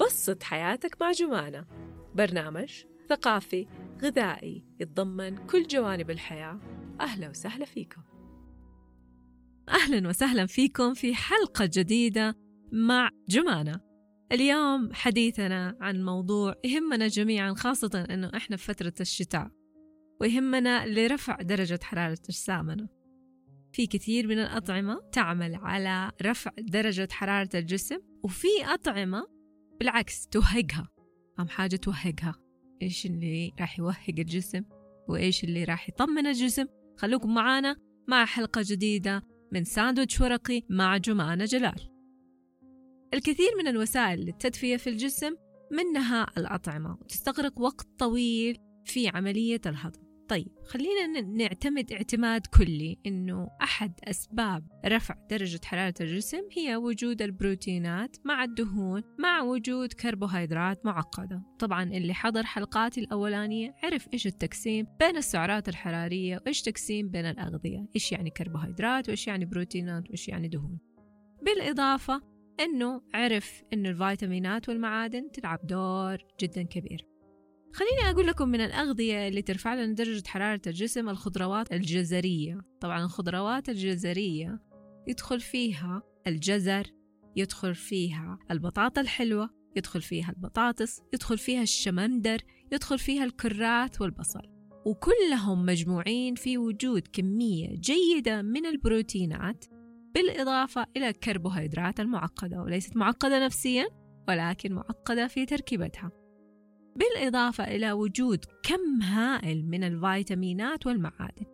بسط حياتك مع جمانة. برنامج ثقافي غذائي يتضمن كل جوانب الحياة. أهلا وسهلا فيكم. أهلا وسهلا فيكم في حلقة جديدة مع جمانة. اليوم حديثنا عن موضوع يهمنا جميعا خاصة أنه إحنا في فترة الشتاء. ويهمنا لرفع درجة حرارة أجسامنا. في كثير من الأطعمة تعمل على رفع درجة حرارة الجسم وفي أطعمة بالعكس توهقها. أهم حاجة توهقها. إيش اللي راح يوهق الجسم وإيش اللي راح يطمن الجسم؟ خلوكم معانا مع حلقة جديدة من ساندويتش ورقي مع جمانة جلال. الكثير من الوسائل للتدفئة في الجسم منها الأطعمة وتستغرق وقت طويل في عملية الهضم. طيب خلينا نعتمد اعتماد كلي إنه أحد أسباب رفع درجة حرارة الجسم هي وجود البروتينات مع الدهون مع وجود كربوهيدرات معقدة. طبعا اللي حضر حلقاتي الأولانية عرف إيش التقسيم بين السعرات الحرارية وإيش تقسيم بين الأغذية إيش يعني كربوهيدرات وإيش يعني بروتينات وإيش يعني دهون. بالإضافة إنه عرف انه الفيتامينات والمعادن تلعب دور جدا كبير. خليني أقول لكم من الأغذية اللي ترفع لنا درجة حرارة الجسم الخضروات الجزرية. طبعا الخضروات الجزرية يدخل فيها الجزر يدخل فيها البطاطا الحلوة يدخل فيها البطاطس يدخل فيها الشمندر يدخل فيها الكرات والبصل. وكلهم مجموعين في وجود كمية جيدة من البروتينات بالإضافة إلى الكربوهيدرات المعقدة. وليست معقدة نفسيا ولكن معقدة في تركيبتها. بالإضافة إلى وجود كم هائل من الفيتامينات والمعادن.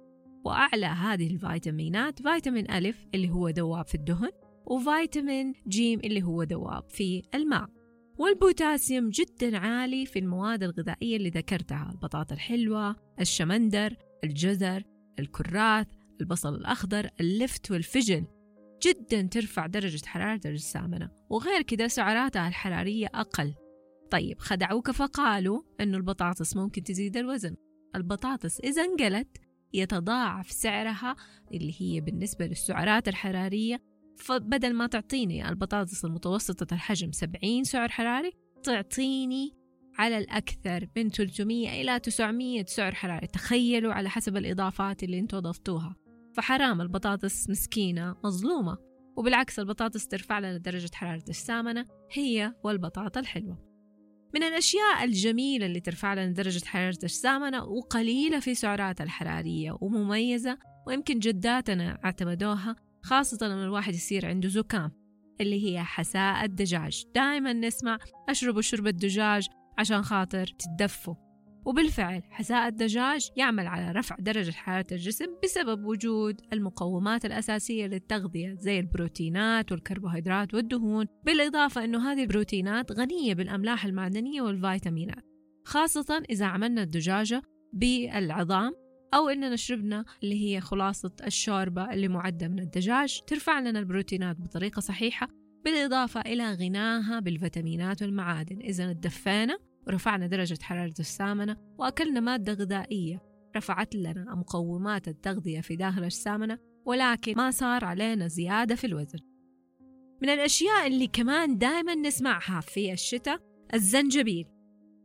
وأعلى هذه الفيتامينات فيتامين ألف اللي هو ذواب في الدهن وفيتامين جيم اللي هو ذواب في الماء. والبوتاسيوم جدا عالي في المواد الغذائية اللي ذكرتها البطاطا الحلوة الشمندر الجزر الكراث البصل الأخضر اللفت والفجل. جدا ترفع درجة حرارة أجسامنا وغير كده سعراتها الحرارية أقل. طيب خدعوك فقالوا أنه البطاطس ممكن تزيد الوزن. البطاطس إذا انقلت يتضاعف سعرها اللي هي بالنسبة للسعرات الحرارية. فبدل ما تعطيني البطاطس المتوسطة الحجم 70 سعر حراري تعطيني على الأكثر من 300 إلى 900 سعر حراري. تخيلوا على حسب الإضافات اللي أنتوا ضفتوها فحرام البطاطس مسكينة مظلومة وبالعكس البطاطس ترفع لنا درجة حرارة السامنة هي والبطاطا الحلوة. من الأشياء الجميلة اللي ترفع لنا درجة حرارة أجسامنا وقليلة في سعراتها الحرارية ومميزة ويمكن جداتنا اعتمدوها خاصة لما الواحد يصير عنده زكام اللي هي حساء الدجاج. دائما نسمع أشربوا شرب الدجاج عشان خاطر تدفوا. وبالفعل حساء الدجاج يعمل على رفع درجة حرارة الجسم بسبب وجود المقومات الأساسية للتغذية زي البروتينات والكربوهيدرات والدهون بالإضافة أنه هذه البروتينات غنية بالأملاح المعدنية والفيتامينات خاصة إذا عملنا الدجاجة بالعظام أو إننا شربنا اللي هي خلاصة الشوربة اللي معدة من الدجاج ترفع لنا البروتينات بطريقة صحيحة بالإضافة إلى غناها بالفيتامينات والمعادن. إذا تدفينا ورفعنا درجة حرارة السامنة وأكلنا مادة غذائية. رفعت لنا مقومات التغذية في داخل السامنة ولكن ما صار علينا زيادة في الوزن. من الأشياء اللي كمان دائما نسمعها في الشتاء الزنجبيل.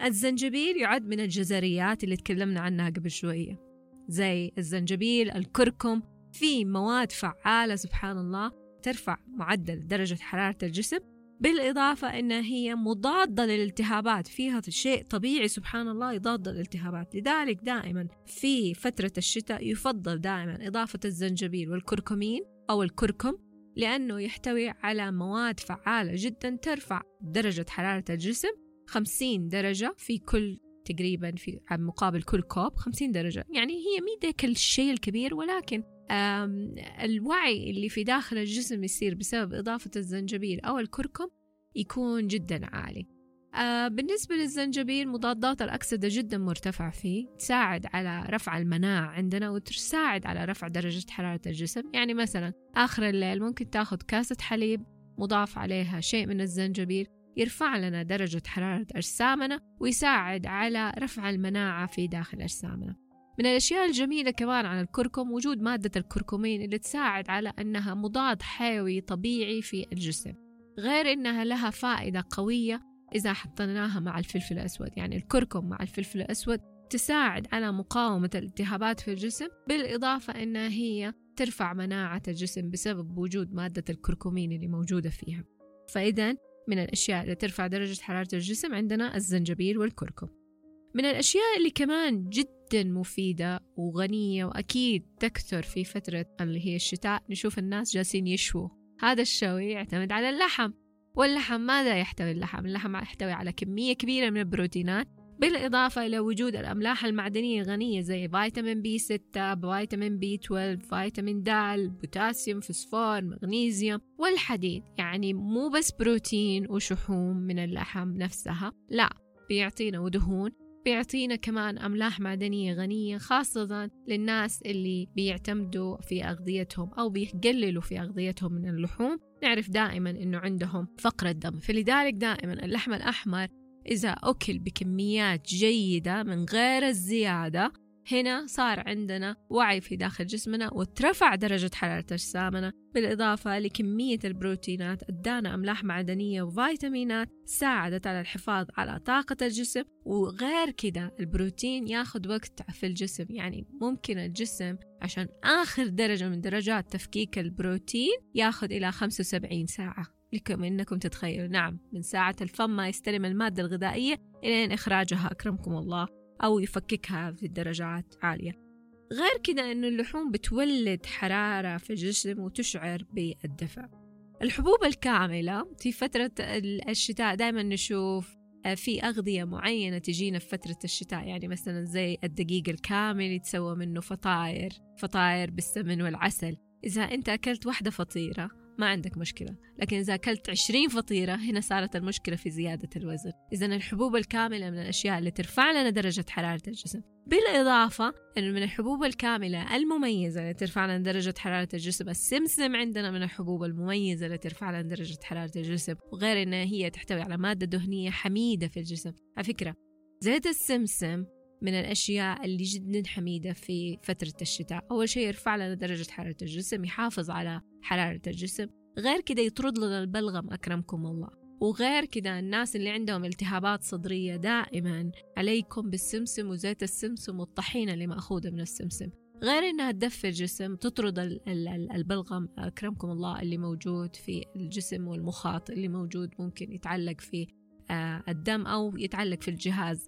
الزنجبيل يعد من الجزريات اللي تكلمنا عنها قبل شوية. زي الزنجبيل الكركم في مواد فعالة سبحان الله ترفع معدل درجة حرارة الجسم بالإضافة أنها هي مضادة للالتهابات فيها شيء طبيعي سبحان الله يضاد الالتهابات لذلك دائما في فترة الشتاء يفضل دائما إضافة الزنجبيل والكركمين أو الكركم لأنه يحتوي على مواد فعالة جدا ترفع درجة حرارة الجسم 50 درجة في كل تقريبا في مقابل كل كوب 50 درجة. يعني هي مي ذاك الشيء الكبير ولكن الوعي اللي في داخل الجسم يصير بسبب إضافة الزنجبيل أو الكركم يكون جدا عالي. آه بالنسبة للزنجبيل مضادات الأكسدة جدا مرتفع فيه تساعد على رفع المناعة عندنا وتساعد على رفع درجة حرارة الجسم. يعني مثلا آخر الليل ممكن تاخذ كاسة حليب مضاف عليها شيء من الزنجبيل يرفع لنا درجة حرارة أجسامنا ويساعد على رفع المناعة في داخل أجسامنا. من الأشياء الجميلة كمان عن الكركم وجود مادة الكركمين اللي تساعد على أنها مضاد حيوي طبيعي في الجسم غير أنها لها فائدة قوية إذا حطيناها مع الفلفل الأسود. يعني الكركم مع الفلفل الأسود تساعد على مقاومة الالتهابات في الجسم بالإضافة أنها هي ترفع مناعة الجسم بسبب وجود مادة الكركمين اللي موجودة فيها. فإذا من الأشياء اللي ترفع درجة حرارة الجسم عندنا الزنجبيل والكركم. من الأشياء اللي كمان جدا مفيدة وغنية وأكيد تكثر في فترة اللي هي الشتاء نشوف الناس جالسين يشووا. هذا الشوي يعتمد على اللحم. واللحم ماذا يحتوي اللحم؟ اللحم يحتوي على كمية كبيرة من البروتينات بالإضافة إلى وجود الأملاح المعدنية الغنية زي فيتامين بي 6 فيتامين بي 12 فيتامين د بوتاسيوم فوسفور مغنيسيوم والحديد. يعني مو بس بروتين وشحوم من اللحم نفسها لا بيعطينا ودهون بيعطينا كمان أملاح معدنية غنية خاصة للناس اللي بيعتمدوا في أغذيتهم أو بيقللوا في أغذيتهم من اللحوم. نعرف دائما أنه عندهم فقر الدم. فلذلك دائما اللحم الأحمر إذا أكل بكميات جيدة من غير الزيادة هنا صار عندنا وعي في داخل جسمنا وترفع درجة حرارة أجسامنا بالإضافة لكمية البروتينات أدانا أملاح معدنية وفيتامينات ساعدت على الحفاظ على طاقة الجسم وغير كده البروتين ياخد وقت في الجسم. يعني ممكن الجسم عشان آخر درجة من درجات تفكيك البروتين ياخد إلى 75 ساعة. لكم إنكم تتخيلوا نعم من ساعة الفم ما يستلم المادة الغذائية إلى إخراجها. أكرمكم الله. أو يفككها في درجات عالية. غير كده أن اللحوم بتولد حرارة في الجسم وتشعر بالدفء. الحبوب الكاملة في فترة الشتاء دائما نشوف آه، في أغذية معينة تجينا في فترة الشتاء. يعني مثلا زي الدقيق الكامل يتسوى منه فطاير فطاير بالسمن والعسل. إذا أنت أكلت واحدة فطيرة ما عندك مشكلة. لكن إذا أكلت 20 فطيرة هنا صارت المشكلة في زيادة الوزن. إذا الحبوب الكاملة من الأشياء اللي ترفع لنا درجة حرارة الجسم. بالإضافة أنه من الحبوب الكاملة المميزة اللي ترفع لنا درجة حرارة الجسم السمسم عندنا من الحبوب المميزة اللي ترفع لنا درجة حرارة الجسم. وغير أنها هي تحتوي على مادة دهنية حميدة في الجسم. على فكرة زيت السمسم من الأشياء اللي جدا حميدة في فترة الشتاء. أول شيء يرفع لنا درجة حرارة الجسم يحافظ على حرارة الجسم. غير كده يطرد لنا البلغم أكرمكم الله. وغير كده الناس اللي عندهم التهابات صدرية دائما عليكم بالسمسم وزيت السمسم والطحينة اللي مأخوذة من السمسم. غير إنها تدفي الجسم تطرد البلغم أكرمكم الله اللي موجود في الجسم والمخاط اللي موجود ممكن يتعلق في آه، الدم أو يتعلق في الجهاز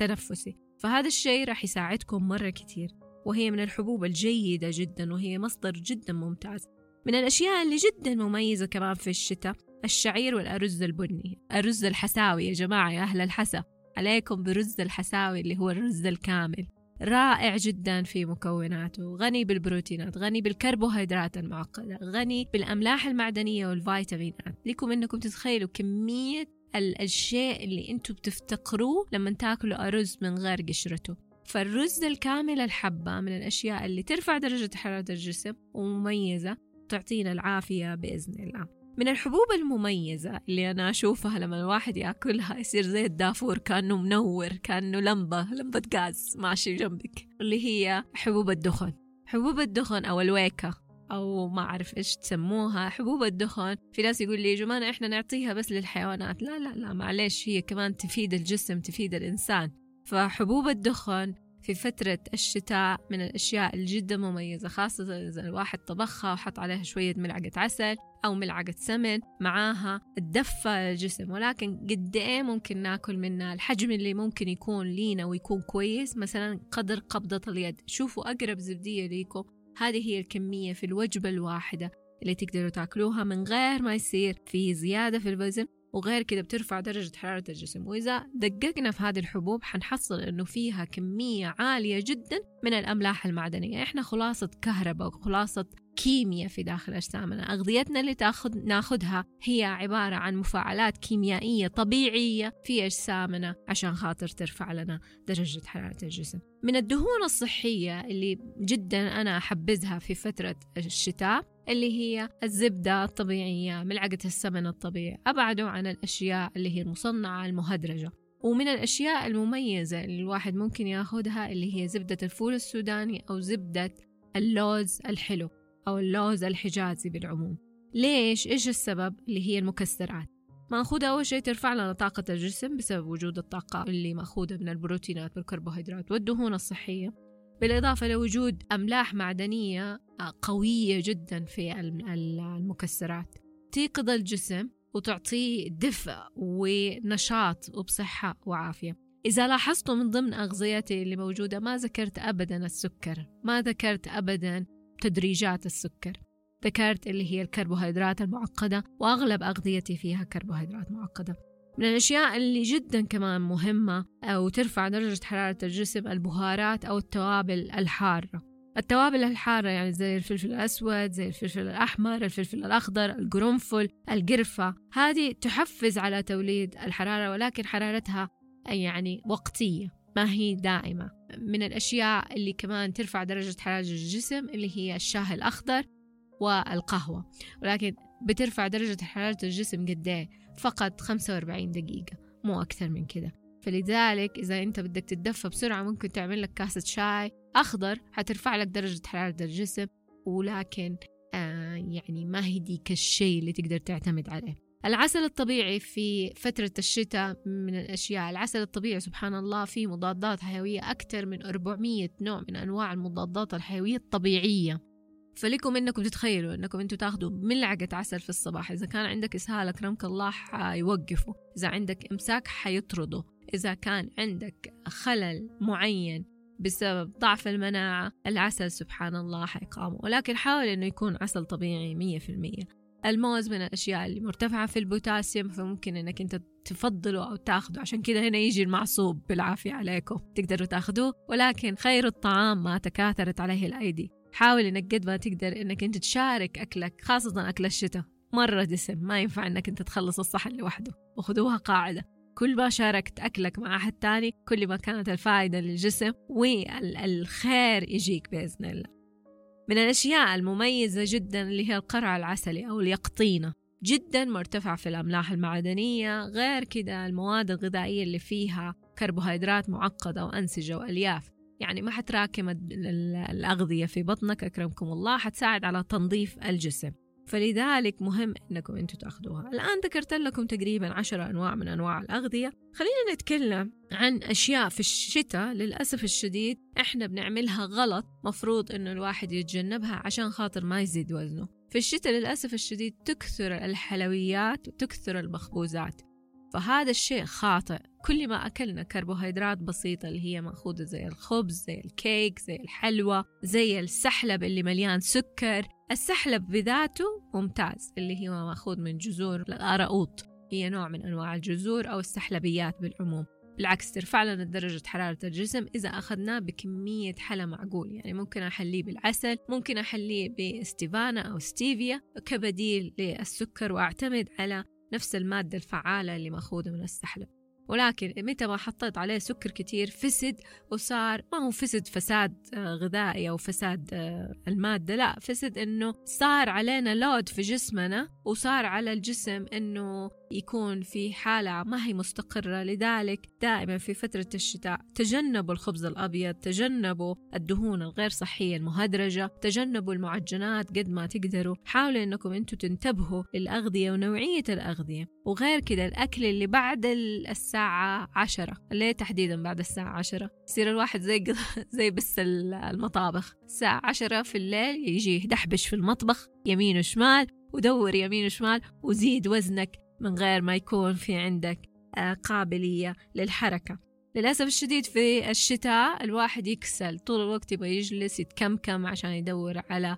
التنفسي. فهذا الشيء راح يساعدكم مرة كتير وهي من الحبوب الجيدة جدا وهي مصدر جدا ممتاز. من الأشياء اللي جدا مميزة كمان في الشتاء الشعير والأرز البني. الرز الحساوي يا جماعة يا أهل الحسا. عليكم برز الحساوي اللي هو الرز الكامل. رائع جدا في مكوناته. غني بالبروتينات غني بالكربوهيدرات المعقدة غني بالأملاح المعدنية والفيتامينات. لكم أنكم تتخيلوا كمية الشيء اللي أنتم بتفتقروه لما تاكلوا أرز من غير قشرته. فالرز الكامل الحبة من الأشياء اللي ترفع درجة حرارة الجسم ومميزة تعطينا العافية بإذن الله. من الحبوب المميزة اللي أنا أشوفها لما الواحد يأكلها يصير زي الدافور كأنه منور كأنه لمبة لمبة غاز ماشي جنبك اللي هي حبوب الدخن. حبوب الدخن أو الويكة أو ما أعرف إيش تسموها حبوب الدخن في ناس يقول لي يا جماعة إحنا نعطيها بس للحيوانات. لا لا لا معلش هي كمان تفيد الجسم تفيد الإنسان. فحبوب الدخن في فترة الشتاء من الأشياء الجدا مميزة خاصة إذا الواحد طبخها وحط عليها شوية ملعقة عسل أو ملعقة سمن معاها تدفى الجسم. ولكن قد إيه ممكن ناكل منها الحجم اللي ممكن يكون لينا ويكون كويس مثلا قدر قبضة اليد. شوفوا أقرب زبدية ليكم هذه هي الكمية في الوجبة الواحدة اللي تقدروا تاكلوها من غير ما يصير في زيادة في الوزن وغير كده بترفع درجة حرارة الجسم. وإذا دققنا في هذه الحبوب حنحصل إنه فيها كمية عالية جدا من الأملاح المعدنية. إحنا خلاصة كهرباء وخلاصة كيمياء في داخل أجسامنا. أغذيتنا اللي تاخذ ناخذها هي عبارة عن مفاعلات كيميائية طبيعية في أجسامنا عشان خاطر ترفع لنا درجة حرارة الجسم. من الدهون الصحية اللي جدا أنا أحبذها في فترة الشتاء اللي هي الزبدة الطبيعية ملعقة السمن الطبيعي. أبعدوا عن الأشياء اللي هي المصنعة المهدرجة. ومن الأشياء المميزة اللي الواحد ممكن ياخدها اللي هي زبدة الفول السوداني أو زبدة اللوز الحلو. أو اللوز الحجازي بالعموم. ليش؟ إيش السبب؟ اللي هي المكسرات. مأخوذة أول شيء ترفع لنا طاقة الجسم بسبب وجود الطاقة اللي مأخوذة من البروتينات والكربوهيدرات والدهون الصحية. بالإضافة لوجود أملاح معدنية قوية جدا في المكسرات. تيقظ الجسم وتعطيه دفء ونشاط وبصحة وعافية. إذا لاحظتوا من ضمن أغذيتي اللي موجودة ما ذكرت أبدا السكر ما ذكرت أبدا تدريجات السكر. ذكرت اللي هي الكربوهيدرات المعقدة وأغلب أغذيتي فيها كربوهيدرات معقدة. من الأشياء اللي جدا كمان مهمة أو ترفع درجة حرارة الجسم البهارات أو التوابل الحارة. التوابل الحارة يعني زي الفلفل الأسود زي الفلفل الأحمر الفلفل الأخضر القرنفل القرفة. هذه تحفز على توليد الحرارة ولكن حرارتها يعني وقتية ما هي دائمة. من الأشياء اللي كمان ترفع درجة حرارة الجسم اللي هي الشاي الأخضر والقهوة. ولكن بترفع درجة حرارة الجسم قد إيه؟ فقط 45 دقيقة مو أكثر من كده. فلذلك إذا أنت بدك تتدفى بسرعة ممكن تعمل لك كاسة شاي أخضر حترفع لك درجة حرارة الجسم ولكن آه يعني ما هي ديك الشيء اللي تقدر تعتمد عليه. العسل الطبيعي في فترة الشتاء من الأشياء العسل الطبيعي سبحان الله فيه مضادات حيوية أكثر من 400 نوع من أنواع المضادات الحيوية الطبيعية. فلكم إنكم تتخيلوا إنكم أنتم تاخذوا ملعقة عسل في الصباح إذا كان عندك إسهال أكرمك الله حيوقفه إذا عندك إمساك حيطرده إذا كان عندك خلل معين بسبب ضعف المناعة العسل سبحان الله حيقامه ولكن حاول إنه يكون عسل طبيعي مية في المية. الموز من الأشياء اللي مرتفعة في البوتاسيوم فممكن إنك أنت تفضله أو تاخده. عشان كذا هنا يجي المعصوب. بالعافية عليكم. تقدروا تاخدوه. ولكن خير الطعام ما تكاثرت عليه الأيدي. حاول إنك قد ما تقدر إنك أنت تشارك أكلك خاصة أكل الشتاء. مرة دسم. ما ينفع إنك أنت تخلص الصحن لوحده. وخذوها قاعدة. كل ما شاركت أكلك مع أحد تاني كل ما كانت الفائدة للجسم والخير يجيك بإذن الله. من الأشياء المميزة جدا اللي هي القرع العسلي أو اليقطينة. جدا مرتفع في الأملاح المعدنية غير كده المواد الغذائية اللي فيها كربوهيدرات معقدة وأنسجة وألياف. يعني ما حتراكم الأغذية في بطنك أكرمكم الله حتساعد على تنظيف الجسم. فلذلك مهم إنكم أنتم تأخذوها. الآن ذكرت لكم تقريبا عشرة أنواع من أنواع الأغذية. خلينا نتكلم عن أشياء في الشتاء. للأسف الشديد إحنا بنعملها غلط. مفروض إنه الواحد يتجنبها عشان خاطر ما يزيد وزنه. في الشتاء للأسف الشديد تكثر الحلويات وتكثر المخبوزات. فهذا الشيء خاطئ. كل ما أكلنا كربوهيدرات بسيطة اللي هي مأخوذة زي الخبز زي الكيك زي الحلوى زي السحلب اللي مليان سكر. السحلب بذاته ممتاز اللي هو مأخوذ من جذور الأراؤوط. هي نوع من أنواع الجذور أو السحلبيات بالعموم. بالعكس ترفع لنا درجة حرارة الجسم إذا أخذناه بكمية حلا معقول. يعني ممكن أحليه بالعسل ممكن أحليه بإستيفانا أو ستيفيا كبديل للسكر وأعتمد على نفس المادة الفعالة اللي مأخوذة من السحلب. ولكن متى ما حطيت عليه سكر كتير فسد وصار ما هو فسد فساد آه، غذائي أو فساد آه، المادة لا فسد إنه صار علينا لود في جسمنا وصار على الجسم إنه يكون في حالة ما هي مستقرة. لذلك دائما في فترة الشتاء تجنبوا الخبز الأبيض تجنبوا الدهون الغير صحية المهدرجة تجنبوا المعجنات قد ما تقدروا. حاولوا أنكم أنتم تنتبهوا للأغذية ونوعية الأغذية. وغير كده الأكل اللي بعد الساعة عشرة ليه تحديدا بعد الساعة عشرة؟ يصير الواحد زي زي بس المطابخ. الساعة عشرة في الليل يجي يدحبش في المطبخ يمين وشمال ودور يمين وشمال وزيد وزنك. من غير ما يكون في عندك آه، قابلية للحركة. للأسف الشديد في الشتاء الواحد يكسل. طول الوقت يبغى يجلس يتكمكم عشان يدور على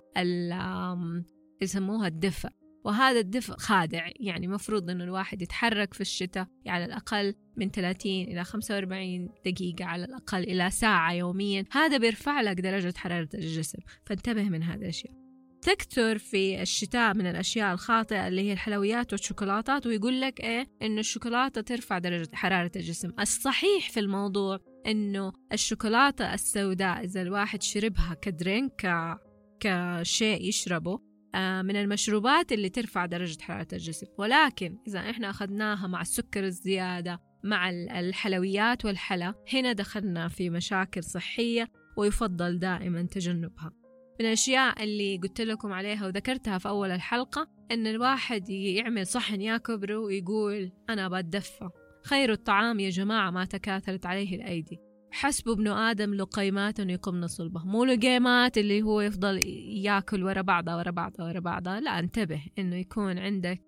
يسموها الدفء. وهذا الدفء خادع. يعني مفروض أنه الواحد يتحرك في الشتاء على الأقل من 30 إلى 45 دقيقة على الأقل إلى ساعة يوميا. هذا بيرفع لك درجة حرارة الجسم. فانتبه من هذه الأشياء تكثر في الشتاء من الأشياء الخاطئة اللي هي الحلويات والشوكولاتات ويقول لك إيه؟ إنه الشوكولاتة ترفع درجة حرارة الجسم. الصحيح في الموضوع إنه الشوكولاتة السوداء إذا الواحد شربها كدرينك كشيء يشربه آه، من المشروبات اللي ترفع درجة حرارة الجسم. ولكن إذا إحنا أخذناها مع السكر الزيادة مع الحلويات والحلا هنا دخلنا في مشاكل صحية ويفضل دائما تجنبها. من الأشياء اللي قلت لكم عليها وذكرتها في أول الحلقة إن الواحد يعمل صحن ياكبر ويقول أنا بتدفى خير الطعام يا جماعة ما تكاثرت عليه الأيدي. حسب ابن آدم لقيمات يقمن صلبه مو لقيمات اللي هو يفضل ياكل ورا بعضها ورا بعضها ورا بعضها. لا انتبه إنه يكون عندك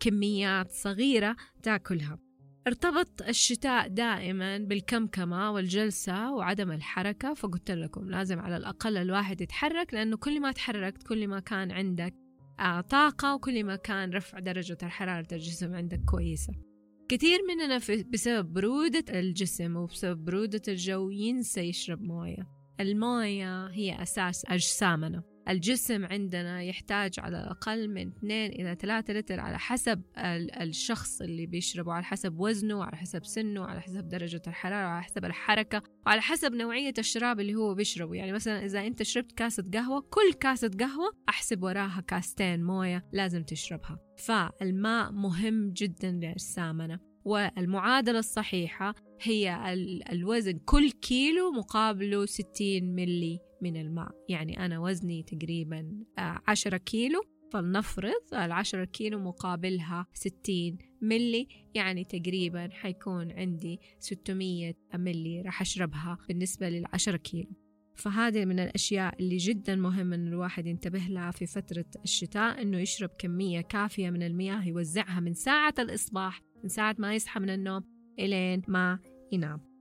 كميات صغيرة تاكلها. ارتبط الشتاء دائما بالكمكمة والجلسة وعدم الحركة فقلت لكم لازم على الأقل الواحد يتحرك لأنه كل ما تحركت كل ما كان عندك آه، طاقة وكل ما كان رفع درجة حرارة الجسم عندك كويسة. كثير مننا بسبب برودة الجسم وبسبب برودة الجو ينسى يشرب موية. الموية هي أساس أجسامنا. الجسم عندنا يحتاج على الأقل من 2 إلى 3 لتر على حسب الشخص اللي بيشربه على حسب وزنه وعلى حسب سنه وعلى حسب درجة الحرارة وعلى حسب الحركة وعلى حسب نوعية الشراب اللي هو بيشربه. يعني مثلا إذا أنت شربت كاسة قهوة كل كاسة قهوة أحسب وراها كاستين موية لازم تشربها. فالماء مهم جدا لأجسامنا والمعادلة الصحيحة هي الوزن كل كيلو مقابله 60 ملي من الماء. يعني أنا وزني تقريبا 10 آه، كيلو فلنفرض العشرة كيلو مقابلها 60 ملي يعني تقريبا حيكون عندي 600 ملي راح أشربها بالنسبة للعشرة كيلو. فهذه من الأشياء اللي جدا مهم أن الواحد ينتبه لها في فترة الشتاء أنه يشرب كمية كافية من المياه يوزعها من ساعة الإصباح من ساعة ما يصحى من النوم إلين ما ينام.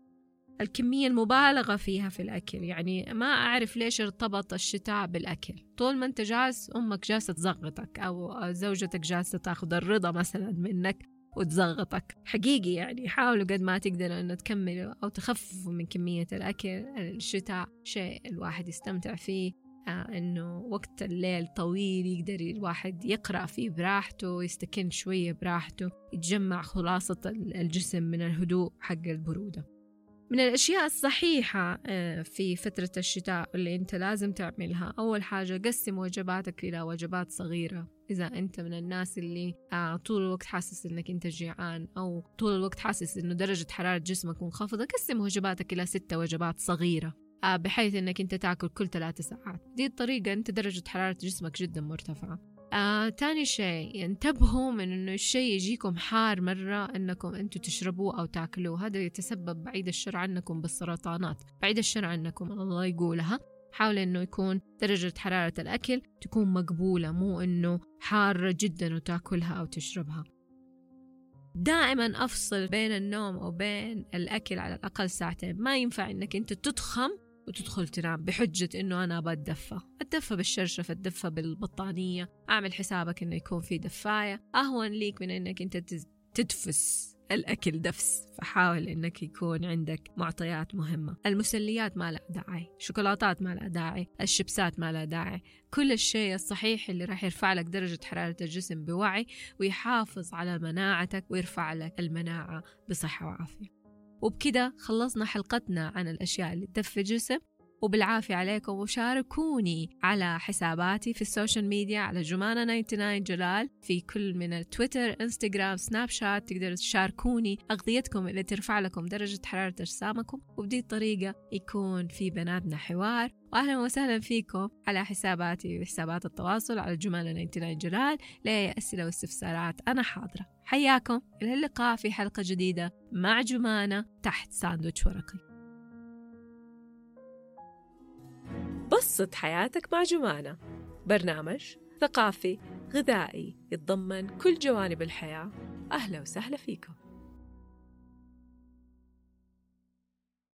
الكمية المبالغة فيها في الأكل. يعني ما أعرف ليش ارتبط الشتاء بالأكل. طول ما أنت جالس أمك جالسة تزغطك أو زوجتك جالسة تاخذ الرضا مثلا منك وتزغطك. حقيقي يعني حاولوا قد ما تقدروا إنه تكملوا أو تخففوا من كمية الأكل. الشتاء شيء الواحد يستمتع فيه. آه إنه وقت الليل طويل يقدر الواحد يقرأ فيه براحته يستكن شوية براحته يتجمع خلاصة الجسم من الهدوء حق البرودة. من الأشياء الصحيحة آه، في فترة الشتاء اللي أنت لازم تعملها. أول حاجة قسم وجباتك إلى وجبات صغيرة. إذا أنت من الناس اللي آه، طول الوقت حاسس إنك أنت جيعان أو طول الوقت حاسس إنه درجة حرارة جسمك منخفضة قسم وجباتك إلى ستة وجبات صغيرة آه، بحيث إنك أنت تاكل كل ثلاثة ساعات. دي الطريقة أنت درجة حرارة جسمك جدا مرتفعة. آه، تاني شيء انتبهوا من إنه الشيء يجيكم حار مرة إنكم أنتم تشربوه أو تاكلوه. هذا يتسبب بعيد الشر عنكم بالسرطانات. بعيد الشر عنكم الله يقولها. حاول إنه يكون درجة حرارة الأكل تكون مقبولة مو إنه حارة جدا وتاكلها أو تشربها. دائما أفصل بين النوم وبين الأكل على الأقل ساعتين. ما ينفع إنك أنت تضخم وتدخل تنام بحجة إنه أنا بتدفى أتدفى بالشرشف أتدفى بالبطانية. أعمل حسابك إنه يكون في دفاية. أهون ليك من إنك أنت تدفس الأكل دفس. فحاول إنك يكون عندك معطيات مهمة. المسليات ما لها داعي. شوكولاتات ما لها داعي. الشيبسات ما لها داعي. كل الشيء الصحيح اللي راح يرفع لك درجة حرارة الجسم بوعي ويحافظ على مناعتك ويرفع لك المناعة بصحة وعافية. وبكده خلصنا حلقتنا عن الأشياء اللي تدفي الجسم وبالعافية عليكم وشاركوني على حساباتي في ال social media على جمانة 99 جلال في كل من التويتر إنستغرام سناب شات تقدروا تشاركوني أغذيتكم اللي ترفع لكم درجة حرارة أجسامكم وبدي الطريقة يكون في بناتنا حوار. وأهلا وسهلا فيكم على حساباتي وحسابات التواصل على جمانة 99 جلال لأي أسئلة واستفسارات أنا حاضرة. حياكم. إلى اللقاء في حلقة جديدة مع جمانة تحت ساندويتش ورقي. بسط حياتك مع جمانة. برنامج ثقافي غذائي يتضمن كل جوانب الحياة. أهلا وسهلا فيكم.